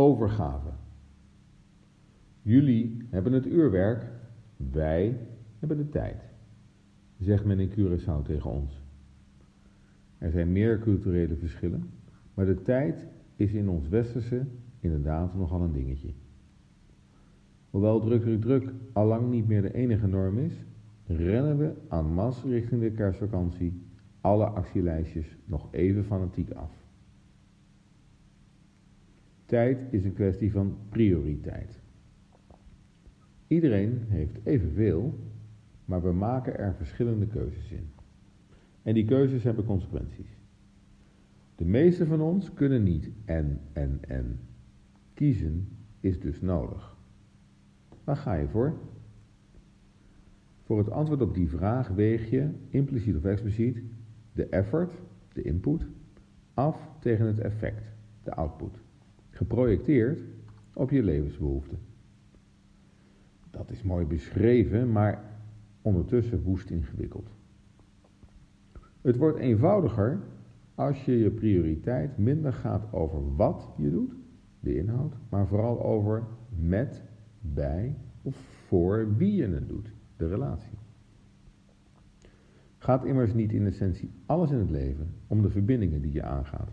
overgave. Jullie hebben het uurwerk, wij hebben de tijd, zegt men in Curaçao tegen ons. Er zijn meer culturele verschillen, maar de tijd is in ons westerse inderdaad nogal een dingetje. Hoewel druk, druk, druk allang niet meer de enige norm is, rennen we en masse richting de kerstvakantie alle actielijstjes nog even fanatiek af. Tijd is een kwestie van prioriteit. Iedereen heeft evenveel, maar we maken er verschillende keuzes in. En die keuzes hebben consequenties. De meeste van ons kunnen niet en, en, en. Kiezen is dus nodig. Waar ga je voor? Voor het antwoord op die vraag weeg je, impliciet of expliciet, de effort, de input, af tegen het effect, de output, geprojecteerd op je levensbehoeften. Dat is mooi beschreven, maar ondertussen woest ingewikkeld. Het wordt eenvoudiger als je je prioriteit minder gaat over wat je doet, de inhoud, maar vooral over met, bij of voor wie je het doet, de relatie. Gaat immers niet in essentie alles in het leven om de verbindingen die je aangaat,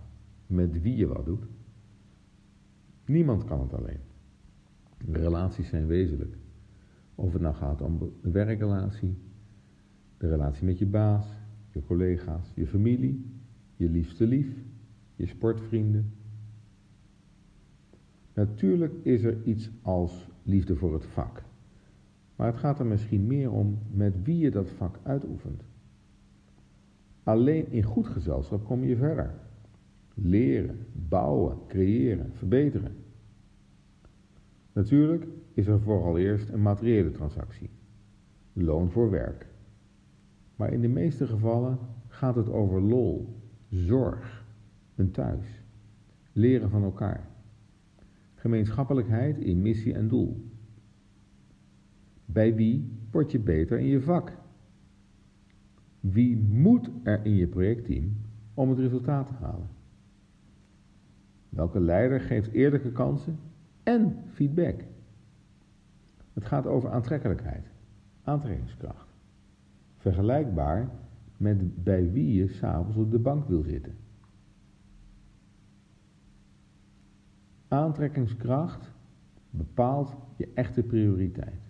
met wie je wat doet? Niemand kan het alleen. relaties zijn wezenlijk. Of het nou gaat om een werkrelatie, de relatie met je baas, je collega's, je familie, je liefste lief, je sportvrienden. Natuurlijk is er iets als liefde voor het vak. Maar het gaat er misschien meer om met wie je dat vak uitoefent. Alleen in goed gezelschap kom je verder. Leren, bouwen, creëren, verbeteren. Natuurlijk is er vooral eerst een materiële transactie. Loon voor werk. Maar in de meeste gevallen gaat het over lol, zorg, een thuis, leren van elkaar, gemeenschappelijkheid in missie en doel. Bij wie word je beter in je vak? Wie moet er in je projectteam om het resultaat te halen? Welke leider geeft eerlijke kansen en feedback? Het gaat over aantrekkelijkheid, aantrekkingskracht. Vergelijkbaar met bij wie je s'avonds op de bank wil zitten. Aantrekkingskracht bepaalt je echte prioriteit.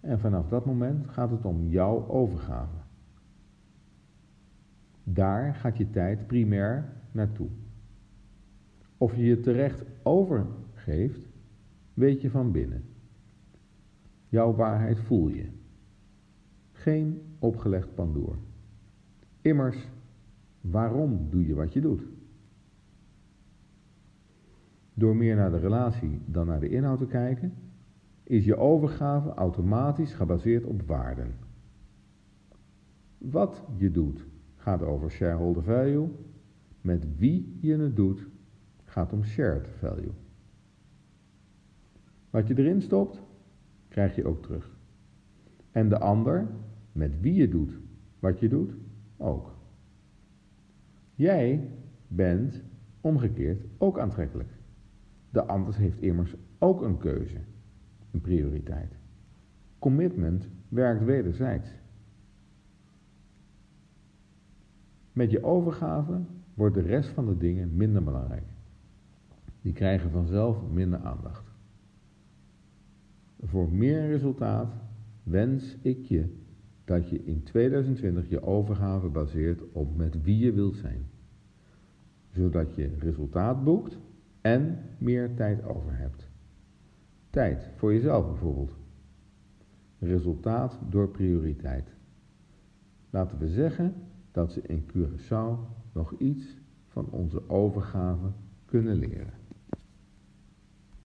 En vanaf dat moment gaat het om jouw overgave. Daar gaat je tijd primair naartoe. Of je je terecht overgeeft, weet je van binnen. Jouw waarheid voel je. Geen opgelegd pandoor. Immers, waarom doe je wat je doet? Door meer naar de relatie dan naar de inhoud te kijken, is je overgave automatisch gebaseerd op waarden. Wat je doet gaat over shareholder value, met wie je het doet gaat om shared value. Wat je erin stopt, krijg je ook terug. En de ander, met wie je doet wat je doet, ook. Jij bent omgekeerd ook aantrekkelijk. De ander heeft immers ook een keuze een prioriteit. Commitment werkt wederzijds. Met je overgave wordt de rest van de dingen minder belangrijk. Die krijgen vanzelf minder aandacht. Voor meer resultaat wens ik je dat je in 2020 je overgave baseert op met wie je wilt zijn. Zodat je resultaat boekt en meer tijd over hebt. Tijd voor jezelf bijvoorbeeld. Resultaat door prioriteit. Laten we zeggen dat ze in Curaçao nog iets van onze overgave kunnen leren.